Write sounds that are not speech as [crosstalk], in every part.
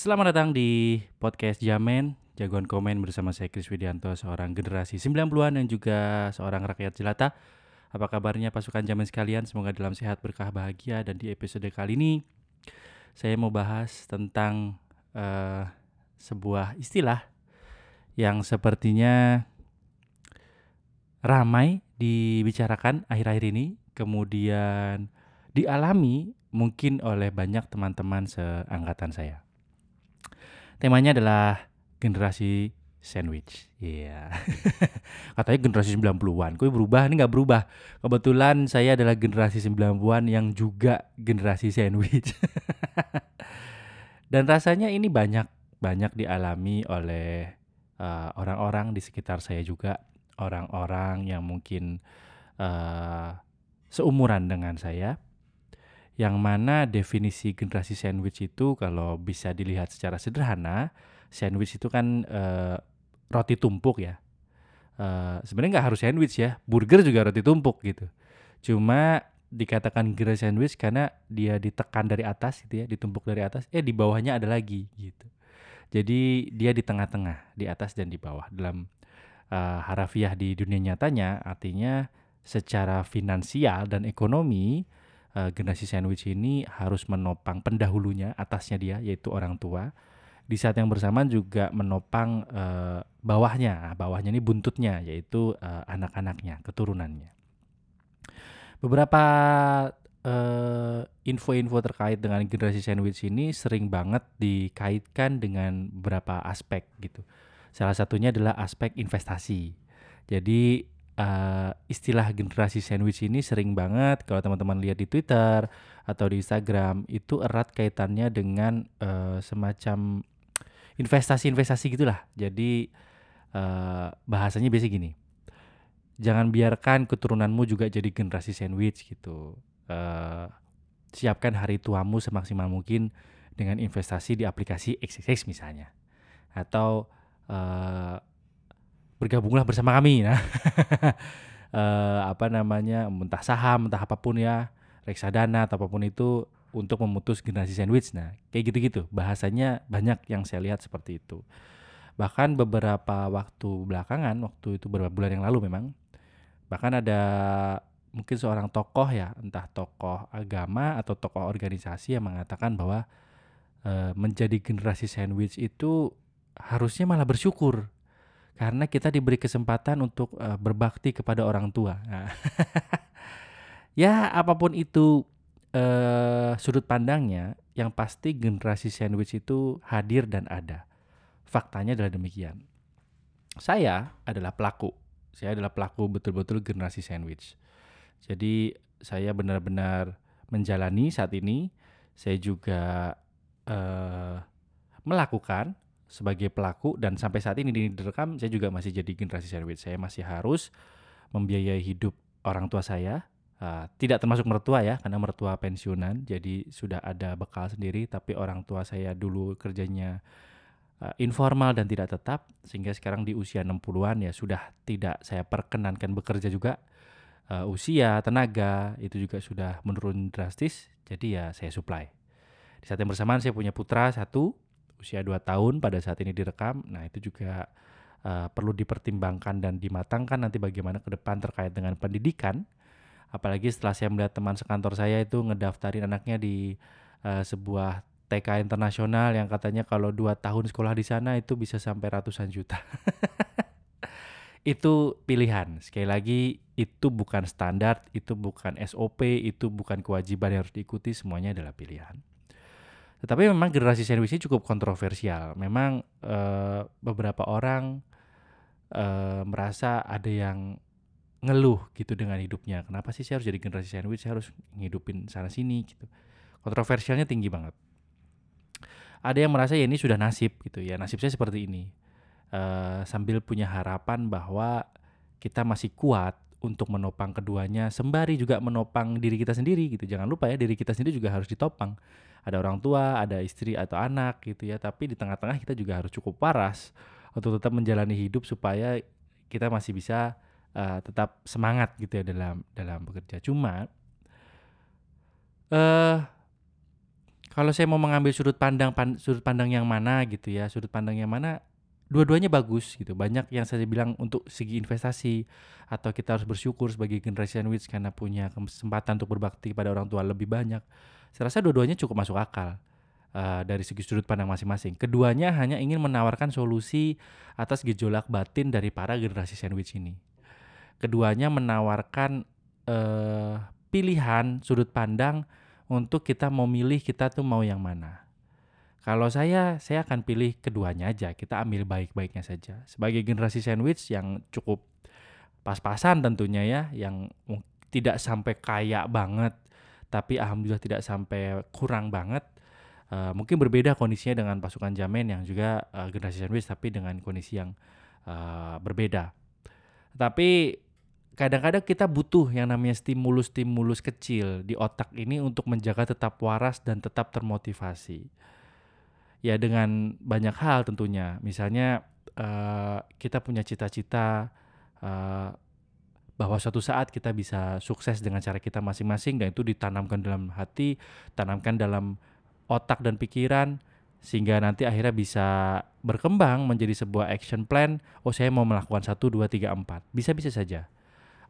Selamat datang di podcast Jamen, jagoan komen bersama saya Kris Widianto, seorang generasi 90-an dan juga seorang rakyat jelata. Apa kabarnya pasukan Jamen sekalian? Semoga dalam sehat, berkah, bahagia. Dan di episode kali ini, saya mau bahas tentang uh, sebuah istilah yang sepertinya ramai dibicarakan akhir-akhir ini, kemudian dialami mungkin oleh banyak teman-teman seangkatan saya. Temanya adalah generasi sandwich. Iya. Yeah. [laughs] Katanya generasi 90-an. Kok berubah? Ini nggak berubah. Kebetulan saya adalah generasi 90-an yang juga generasi sandwich. [laughs] Dan rasanya ini banyak banyak dialami oleh uh, orang-orang uh, di sekitar saya juga, orang-orang yang mungkin uh, seumuran dengan saya yang mana definisi generasi sandwich itu kalau bisa dilihat secara sederhana, sandwich itu kan uh, roti tumpuk ya. Uh, Sebenarnya nggak harus sandwich ya, burger juga roti tumpuk gitu. Cuma dikatakan generasi sandwich karena dia ditekan dari atas gitu ya, ditumpuk dari atas, eh di bawahnya ada lagi gitu. Jadi dia di tengah-tengah, di atas dan di bawah. Dalam uh, harafiah di dunia nyatanya artinya secara finansial dan ekonomi uh, generasi sandwich ini harus menopang pendahulunya atasnya dia yaitu orang tua. Di saat yang bersamaan juga menopang uh, bawahnya. Bawahnya ini buntutnya yaitu uh, anak-anaknya keturunannya. Beberapa info-info terkait dengan generasi sandwich ini sering banget dikaitkan dengan beberapa aspek gitu. Salah satunya adalah aspek investasi. Jadi uh, istilah generasi sandwich ini sering banget kalau teman-teman lihat di Twitter atau di Instagram itu erat kaitannya dengan uh, semacam investasi-investasi gitulah. Jadi uh, bahasanya biasa gini. Jangan biarkan keturunanmu juga jadi generasi sandwich gitu. Uh, siapkan hari tuamu semaksimal mungkin dengan investasi di aplikasi XXX misalnya. Atau uh, bergabunglah bersama kami nah. Uh, [laughs] apa namanya entah saham entah apa pun ya reksadana atau apa pun itu untuk memutus generasi sandwich nah. Kayak gitu-gitu bahasanya banyak yang saya lihat seperti itu. Bahkan beberapa waktu belakangan waktu itu beberapa bulan yang lalu memang bahkan ada mungkin seorang tokoh ya entah tokoh agama atau tokoh organisasi yang mengatakan bahwa e, menjadi generasi sandwich itu harusnya malah bersyukur karena kita diberi kesempatan untuk uh, berbakti kepada orang tua. Nah. [laughs] ya apa pun itu uh, sudut pandangnya, yang pasti generasi sandwich itu hadir dan ada. Faktanya adalah demikian. Saya adalah pelaku. Saya adalah pelaku betul-betul generasi sandwich. Jadi saya benar-benar menjalani saat ini. Saya juga uh, melakukan sebagai pelaku dan sampai saat ini direkam saya juga masih jadi generasi sandwich. Saya masih harus membiayai hidup orang tua saya. Uh, tidak termasuk mertua ya, karena mertua pensiunan, jadi sudah ada bekal sendiri. Tapi orang tua saya dulu kerjanya uh, informal dan tidak tetap, sehingga sekarang di usia 60-an ya sudah tidak saya perkenankan bekerja juga. Uh, usia, tenaga itu juga sudah menurun drastis, jadi ya saya supply. Di saat yang bersamaan saya punya putra satu, usia 2 tahun pada saat ini direkam. Nah, itu juga uh, perlu dipertimbangkan dan dimatangkan nanti bagaimana ke depan terkait dengan pendidikan. Apalagi setelah saya melihat teman sekantor saya itu ngedaftarin anaknya di uh, sebuah TK internasional yang katanya kalau dua tahun sekolah di sana itu bisa sampai ratusan juta. [laughs] itu pilihan. Sekali lagi itu bukan standar, itu bukan SOP, itu bukan kewajiban yang harus diikuti, semuanya adalah pilihan. Tetapi memang generasi sandwich ini cukup kontroversial. Memang uh, beberapa orang uh, merasa ada yang ngeluh gitu dengan hidupnya. Kenapa sih saya harus jadi generasi sandwich? Saya harus ngidupin sana sini gitu. Kontroversialnya tinggi banget. Ada yang merasa ya ini sudah nasib gitu ya. Nasib saya seperti ini. Uh, sambil punya harapan bahwa kita masih kuat untuk menopang keduanya sembari juga menopang diri kita sendiri gitu. Jangan lupa ya diri kita sendiri juga harus ditopang ada orang tua, ada istri atau anak gitu ya. Tapi di tengah-tengah kita juga harus cukup waras untuk tetap menjalani hidup supaya kita masih bisa uh, tetap semangat gitu ya dalam dalam bekerja. Cuma uh, kalau saya mau mengambil sudut pandang pan, sudut pandang yang mana gitu ya, sudut pandang yang mana dua-duanya bagus gitu. Banyak yang saya bilang untuk segi investasi atau kita harus bersyukur sebagai generasi sandwich karena punya kesempatan untuk berbakti pada orang tua lebih banyak. Saya rasa dua-duanya cukup masuk akal uh, dari segi sudut pandang masing-masing. Keduanya hanya ingin menawarkan solusi atas gejolak batin dari para generasi sandwich ini. Keduanya menawarkan uh, pilihan sudut pandang untuk kita mau milih kita tuh mau yang mana. Kalau saya, saya akan pilih keduanya aja. Kita ambil baik-baiknya saja. Sebagai generasi sandwich yang cukup pas-pasan tentunya ya, yang tidak sampai kaya banget, tapi alhamdulillah tidak sampai kurang banget. Uh, mungkin berbeda kondisinya dengan pasukan Jamen yang juga uh, generasi sandwich, tapi dengan kondisi yang uh, berbeda. Tapi kadang-kadang kita butuh yang namanya stimulus-stimulus kecil di otak ini untuk menjaga tetap waras dan tetap termotivasi. Ya dengan banyak hal tentunya. Misalnya uh, kita punya cita-cita uh, bahwa suatu saat kita bisa sukses dengan cara kita masing-masing dan itu ditanamkan dalam hati, tanamkan dalam otak dan pikiran sehingga nanti akhirnya bisa berkembang menjadi sebuah action plan. Oh, saya mau melakukan satu, dua, tiga, empat. Bisa-bisa saja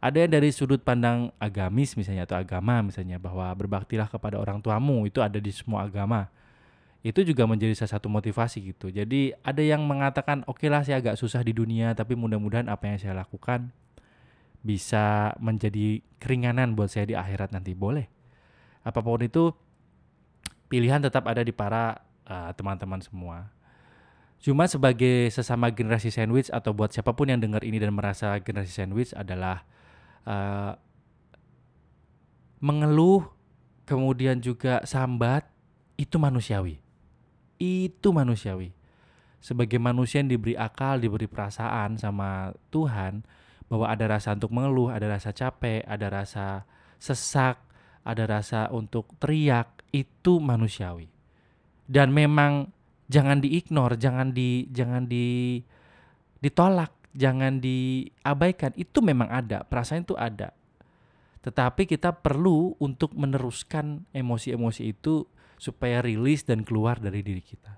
ada yang dari sudut pandang agamis misalnya atau agama misalnya bahwa berbaktilah kepada orang tuamu itu ada di semua agama itu juga menjadi salah satu motivasi gitu. Jadi ada yang mengatakan oke okay lah saya agak susah di dunia tapi mudah-mudahan apa yang saya lakukan bisa menjadi keringanan buat saya di akhirat nanti. Boleh. Apa pun itu pilihan tetap ada di para uh, teman-teman semua. Cuma sebagai sesama generasi sandwich atau buat siapa pun yang dengar ini dan merasa generasi sandwich adalah uh, mengeluh, kemudian juga sambat, itu manusiawi. Itu manusiawi. Sebagai manusia yang diberi akal, diberi perasaan sama Tuhan, bahwa ada rasa untuk mengeluh, ada rasa capek, ada rasa sesak, ada rasa untuk teriak, itu manusiawi. Dan memang jangan diignore, jangan di jangan di ditolak jangan diabaikan. Itu memang ada, perasaan itu ada. Tetapi kita perlu untuk meneruskan emosi-emosi itu supaya rilis dan keluar dari diri kita.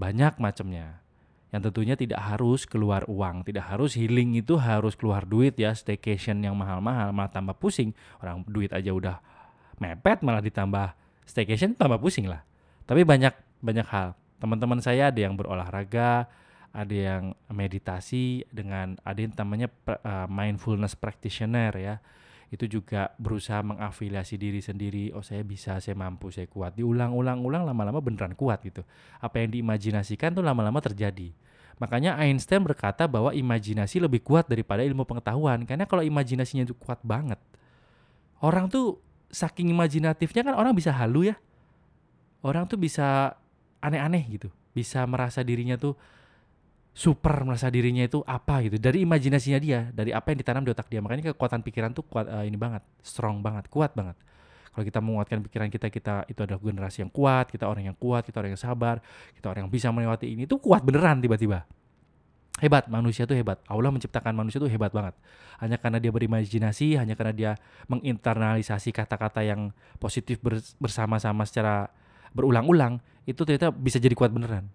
Banyak macamnya. Yang tentunya tidak harus keluar uang, tidak harus healing itu harus keluar duit ya, staycation yang mahal-mahal malah tambah pusing. Orang duit aja udah mepet malah ditambah staycation tambah pusing lah. Tapi banyak banyak hal. Teman-teman saya ada yang berolahraga, ada yang meditasi dengan ada yang namanya uh, mindfulness practitioner ya itu juga berusaha mengafiliasi diri sendiri. Oh saya bisa saya mampu saya kuat. Diulang-ulang-ulang lama-lama beneran kuat gitu. Apa yang diimajinasikan tuh lama-lama terjadi. Makanya Einstein berkata bahwa imajinasi lebih kuat daripada ilmu pengetahuan. Karena kalau imajinasinya itu kuat banget orang tuh saking imajinatifnya kan orang bisa halu ya. Orang tuh bisa aneh-aneh gitu. Bisa merasa dirinya tuh super merasa dirinya itu apa gitu. Dari imajinasinya dia dari apa yang ditanam di otak dia. Makanya kekuatan pikiran tuh kuat uh, ini banget strong banget kuat banget. Kalau kita menguatkan pikiran kita kita itu adalah generasi yang kuat kita orang yang kuat kita orang yang sabar kita orang yang bisa melewati ini tuh kuat beneran tiba-tiba. Hebat manusia tuh hebat. Allah menciptakan manusia tuh hebat banget. Hanya karena dia berimajinasi hanya karena dia menginternalisasi kata-kata yang positif bersama-sama secara berulang-ulang itu ternyata bisa jadi kuat beneran.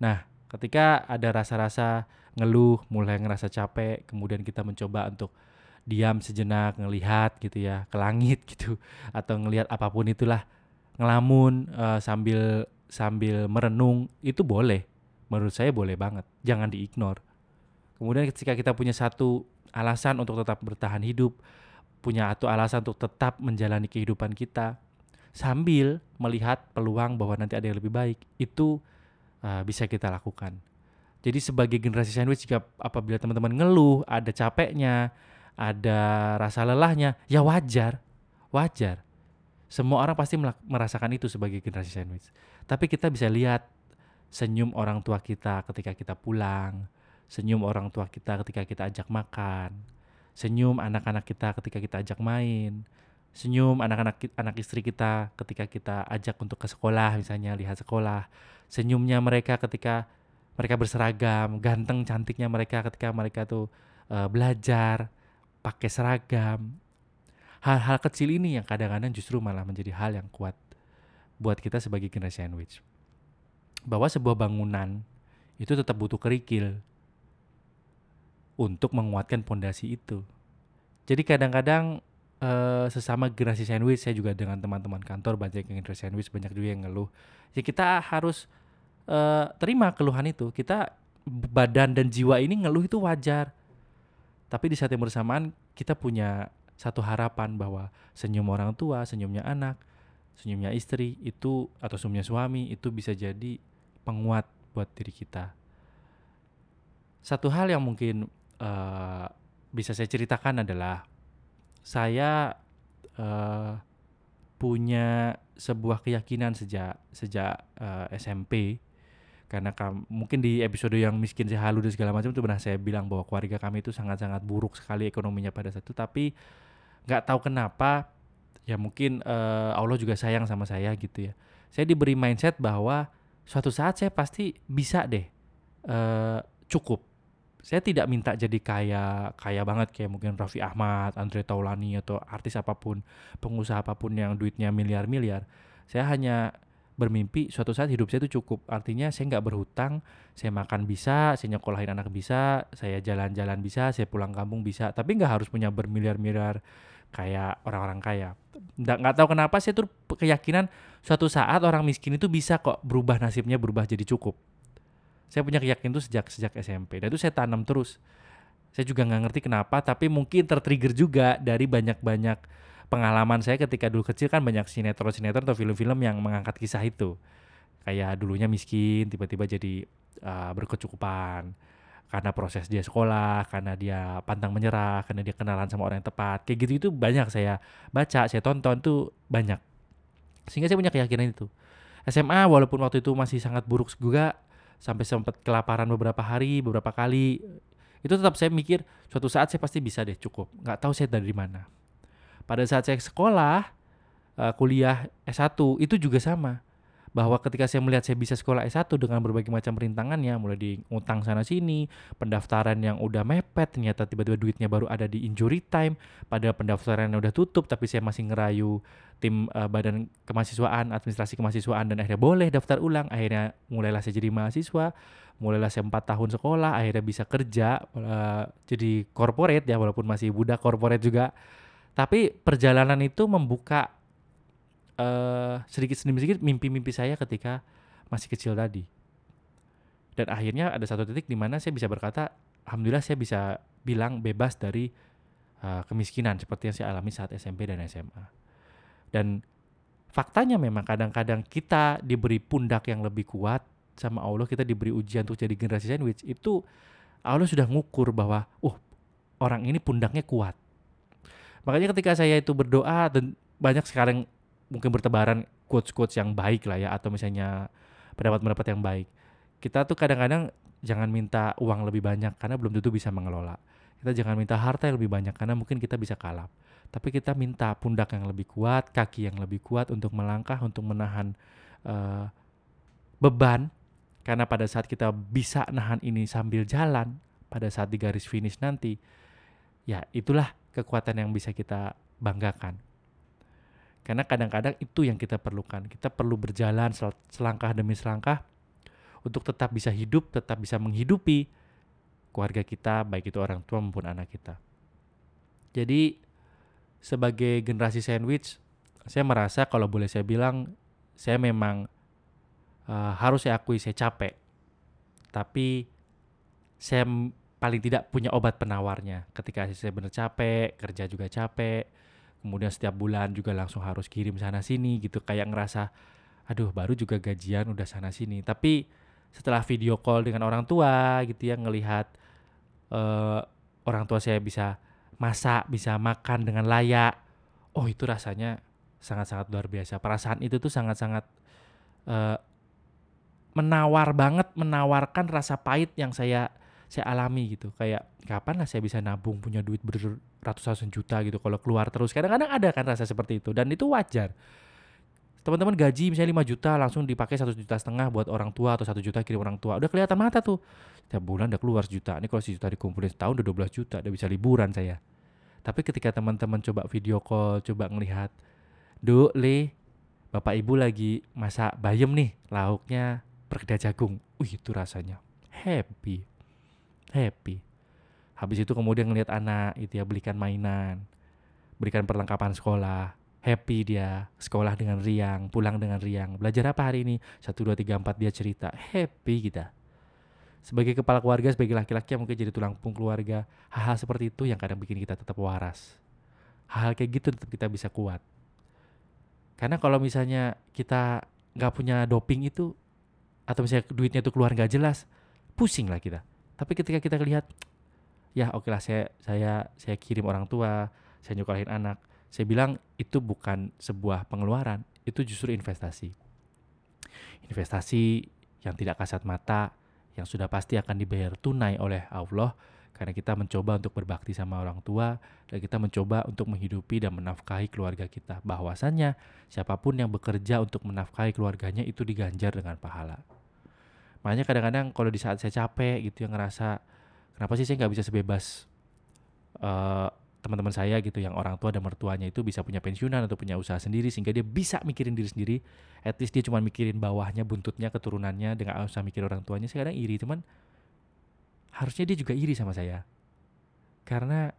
Nah Ketika ada rasa-rasa ngeluh, mulai ngerasa capek, kemudian kita mencoba untuk diam sejenak, ngelihat gitu ya, ke langit [laughs] gitu atau ngelihat apa pun itulah, ngelamun uh, sambil sambil merenung itu boleh. Menurut saya boleh banget. Jangan diignore. Kemudian ketika kita punya satu alasan untuk tetap bertahan hidup, punya satu alasan untuk tetap menjalani kehidupan kita sambil melihat peluang bahwa nanti ada yang lebih baik, itu uh, bisa kita lakukan. Jadi sebagai generasi sandwich jika apabila teman-teman ngeluh, ada capeknya, ada rasa lelahnya, ya wajar. Wajar. Semua orang pasti merasakan itu sebagai generasi sandwich. Tapi kita bisa lihat senyum orang tua kita ketika kita pulang, senyum orang tua kita ketika kita ajak makan, senyum anak-anak kita ketika kita ajak main, senyum anak-anak anak istri kita ketika kita ajak untuk ke sekolah misalnya lihat sekolah senyumnya mereka ketika mereka berseragam ganteng cantiknya mereka ketika mereka tuh uh, belajar pakai seragam hal-hal kecil ini yang kadang-kadang justru malah menjadi hal yang kuat buat kita sebagai generasi sandwich. Bahwa sebuah bangunan itu tetap butuh kerikil untuk menguatkan pondasi itu. Jadi kadang-kadang uh, sesama generasi sandwich saya juga dengan teman-teman kantor banyak yang generasi sandwich banyak juga yang ngeluh. Ya kita harus uh, terima keluhan itu. Kita badan dan jiwa ini ngeluh itu wajar. Tapi di saat yang bersamaan kita punya satu harapan bahwa senyum orang tua, senyumnya anak, senyumnya istri itu atau senyumnya suami itu bisa jadi penguat buat diri kita. Satu hal yang mungkin uh, bisa saya ceritakan adalah saya uh, punya sebuah keyakinan sejak sejak uh, SMP karena kam, mungkin di episode yang miskin saya halu dan segala macam itu pernah saya bilang bahwa keluarga kami itu sangat-sangat buruk sekali ekonominya pada saat itu tapi nggak tahu kenapa ya mungkin uh, Allah juga sayang sama saya gitu ya. Saya diberi mindset bahwa suatu saat saya pasti bisa deh uh, cukup. Saya tidak minta jadi kaya kaya banget kayak mungkin Raffi Ahmad, Andre Taulani atau artis apa pun, pengusaha apa pun yang duitnya miliar-miliar. Saya hanya bermimpi suatu saat hidup saya itu cukup. Artinya saya nggak berhutang, saya makan bisa, saya nyekolahin anak bisa, saya jalan-jalan bisa, saya pulang kampung bisa. Tapi nggak harus punya bermiliar-miliar kayak orang-orang kaya. Nggak, nggak tahu kenapa saya tuh keyakinan suatu saat orang miskin itu bisa kok berubah nasibnya berubah jadi cukup. Saya punya keyakinan itu sejak sejak SMP dan itu saya tanam terus. Saya juga nggak ngerti kenapa, tapi mungkin tertrigger juga dari banyak-banyak pengalaman saya ketika dulu kecil kan banyak sinetron-sinetron atau film-film yang mengangkat kisah itu. Kayak dulunya miskin, tiba-tiba jadi uh, berkecukupan karena proses dia sekolah, karena dia pantang menyerah, karena dia kenalan sama orang yang tepat. Kayak gitu itu banyak saya baca, saya tonton tuh banyak. Sehingga saya punya keyakinan itu. SMA walaupun waktu itu masih sangat buruk juga sampai sempat kelaparan beberapa hari, beberapa kali. Itu tetap saya mikir suatu saat saya pasti bisa deh cukup. Nggak tahu saya dari mana. Pada saat saya sekolah, eh, kuliah S1 itu juga sama bahwa ketika saya melihat saya bisa sekolah S1 dengan berbagai macam rintangannya, mulai di utang sana sini, pendaftaran yang udah mepet, ternyata tiba-tiba duitnya baru ada di injury time, pada pendaftaran yang udah tutup, tapi saya masih ngerayu tim uh, badan kemahasiswaan, administrasi kemahasiswaan dan akhirnya boleh daftar ulang, akhirnya mulailah saya jadi mahasiswa, mulailah saya empat tahun sekolah, akhirnya bisa kerja uh, jadi corporate ya, walaupun masih budak corporate juga, tapi perjalanan itu membuka uh, sedikit demi sedikit mimpi-mimpi saya ketika masih kecil tadi. Dan akhirnya ada satu titik di mana saya bisa berkata, alhamdulillah saya bisa bilang bebas dari uh, kemiskinan seperti yang saya alami saat SMP dan SMA. Dan faktanya memang kadang-kadang kita diberi pundak yang lebih kuat sama Allah, kita diberi ujian untuk jadi generasi sandwich. Itu Allah sudah ngukur bahwa, uh, orang ini pundaknya kuat. Makanya ketika saya itu berdoa dan banyak sekarang mungkin bertebaran quotes-quotes yang baik lah ya atau misalnya pendapat-pendapat yang baik. Kita tuh kadang-kadang jangan minta uang lebih banyak karena belum tentu bisa mengelola. Kita jangan minta harta yang lebih banyak karena mungkin kita bisa kalah. Tapi kita minta pundak yang lebih kuat, kaki yang lebih kuat untuk melangkah, untuk menahan uh, beban. Karena pada saat kita bisa nahan ini sambil jalan, pada saat di garis finish nanti, ya itulah kekuatan yang bisa kita banggakan. Karena kadang-kadang itu yang kita perlukan. Kita perlu berjalan sel selangkah demi selangkah untuk tetap bisa hidup, tetap bisa menghidupi keluarga kita, baik itu orang tua maupun anak kita. Jadi sebagai generasi sandwich, saya merasa kalau boleh saya bilang, saya memang uh, harus saya akui saya capek. Tapi saya paling tidak punya obat penawarnya. Ketika saya benar capek, kerja juga capek, kemudian setiap bulan juga langsung harus kirim sana sini gitu kayak ngerasa aduh baru juga gajian udah sana sini. Tapi setelah video call dengan orang tua gitu ya ngelihat uh, orang tua saya bisa masak bisa makan dengan layak oh itu rasanya sangat-sangat luar biasa. Perasaan itu tuh sangat-sangat uh, menawar banget menawarkan rasa pahit yang saya saya alami gitu. Kayak kapan lah saya bisa nabung punya duit beratus-ratus juta gitu kalau keluar terus? Kadang-kadang ada kan rasa seperti itu dan itu wajar. Teman-teman gaji misalnya 5 juta langsung dipakai satu juta setengah buat orang tua atau satu juta kirim orang tua. Udah kelihatan mata tuh. Setiap bulan udah keluar sejuta. Ini kalau sejuta dikumpulin setahun udah 12 juta udah bisa liburan saya. Tapi ketika teman-teman coba video call coba ngelihat Duk, Le, bapak ibu lagi masak bayam nih, lauknya perkedel jagung. Wih, itu rasanya happy. Happy. Habis itu kemudian ngelihat anak itu ya belikan mainan, berikan perlengkapan sekolah, happy dia, sekolah dengan riang, pulang dengan riang. Belajar apa hari ini? 1 2 3 4 dia cerita. Happy kita. Sebagai kepala keluarga, sebagai laki-laki yang mungkin jadi tulang punggung keluarga, hal-hal seperti itu yang kadang bikin kita tetap waras. Hal-hal kayak gitu tetap kita bisa kuat. Karena kalau misalnya kita nggak punya doping itu atau misalnya duitnya itu keluar nggak jelas, pusing lah kita. Tapi ketika kita lihat, ya oke okay lah saya saya saya kirim orang tua, saya nyokolain anak, saya bilang itu bukan sebuah pengeluaran, itu justru investasi. Investasi yang tidak kasat mata, yang sudah pasti akan dibayar tunai oleh Allah karena kita mencoba untuk berbakti sama orang tua dan kita mencoba untuk menghidupi dan menafkahi keluarga kita. Bahwasannya siapa pun yang bekerja untuk menafkahi keluarganya itu diganjar dengan pahala. Makanya kadang-kadang kalau di saat saya capek gitu yang ngerasa kenapa sih saya nggak bisa sebebas uh, teman-teman saya gitu yang orang tua dan mertuanya itu bisa punya pensiunan atau punya usaha sendiri sehingga dia bisa mikirin diri sendiri at least dia cuma mikirin bawahnya buntutnya keturunannya dengan usah mikir orang tuanya saya kadang iri cuman harusnya dia juga iri sama saya. Karena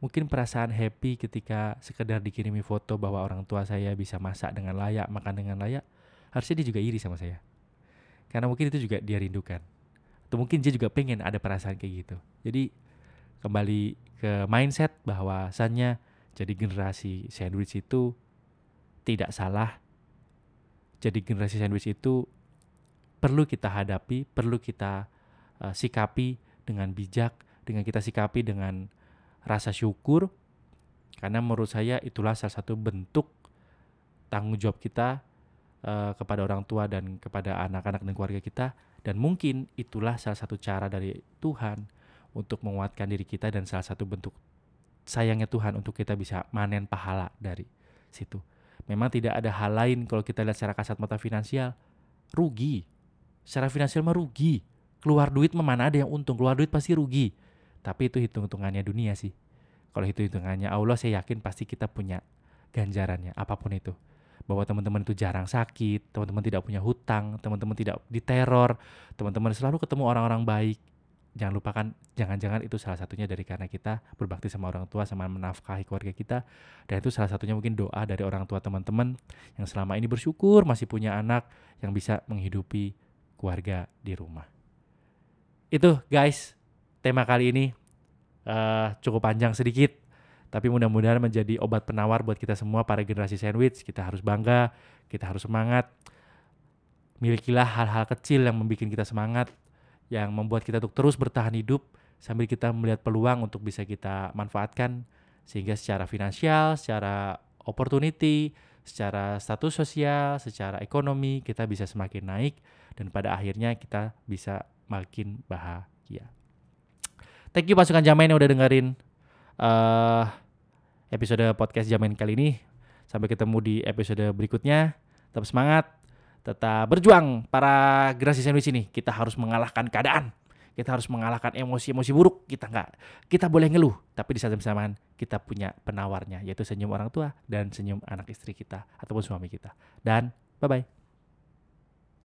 mungkin perasaan happy ketika sekedar dikirimi foto bahwa orang tua saya bisa masak dengan layak, makan dengan layak, harusnya dia juga iri sama saya. Karena mungkin itu juga dia rindukan. Atau mungkin dia juga pengen ada perasaan kayak gitu. Jadi kembali ke mindset bahwasannya jadi generasi sandwich itu tidak salah. Jadi generasi sandwich itu perlu kita hadapi, perlu kita uh, sikapi dengan bijak, dengan kita sikapi dengan rasa syukur, karena menurut saya itulah salah satu bentuk tanggung jawab kita uh, kepada orang tua dan kepada anak-anak dan keluarga kita, dan mungkin itulah salah satu cara dari Tuhan untuk menguatkan diri kita dan salah satu bentuk sayangnya Tuhan untuk kita bisa manen pahala dari situ. Memang tidak ada hal lain kalau kita lihat secara kasat mata finansial, rugi. Secara finansial mah rugi. Keluar duit mana ada yang untung? Keluar duit pasti rugi. Tapi itu hitung-hitungannya dunia sih. Kalau hitung-hitungannya Allah saya yakin pasti kita punya ganjarannya apa pun itu bahwa teman-teman itu jarang sakit teman-teman tidak punya hutang teman-teman tidak diteror teman-teman selalu ketemu orang-orang baik. Jangan lupakan jangan-jangan itu salah satunya dari karena kita berbakti sama orang tua sama menafkahi keluarga kita. Dan itu salah satunya mungkin doa dari orang tua teman-teman yang selama ini bersyukur masih punya anak yang bisa menghidupi keluarga di rumah. Itu guys tema kali ini uh, cukup panjang sedikit tapi mudah-mudahan menjadi obat penawar buat kita semua para generasi sandwich. Kita harus bangga kita harus semangat. Milikilah hal-hal kecil yang membuat kita semangat yang membuat kita untuk terus bertahan hidup sambil kita melihat peluang untuk bisa kita manfaatkan. Sehingga secara finansial, secara opportunity, secara status sosial, secara ekonomi kita bisa semakin naik. Dan pada akhirnya kita bisa makin bahagia. Thank you pasukan Jamain yang udah dengerin uh, episode podcast Jamain kali ini. Sampai ketemu di episode berikutnya. Tetap semangat, tetap berjuang para generasi sandwich ini. Kita harus mengalahkan keadaan. Kita harus mengalahkan emosi-emosi buruk. Kita nggak, kita boleh ngeluh, tapi di saat bersamaan kita punya penawarnya, yaitu senyum orang tua dan senyum anak istri kita ataupun suami kita. Dan bye bye.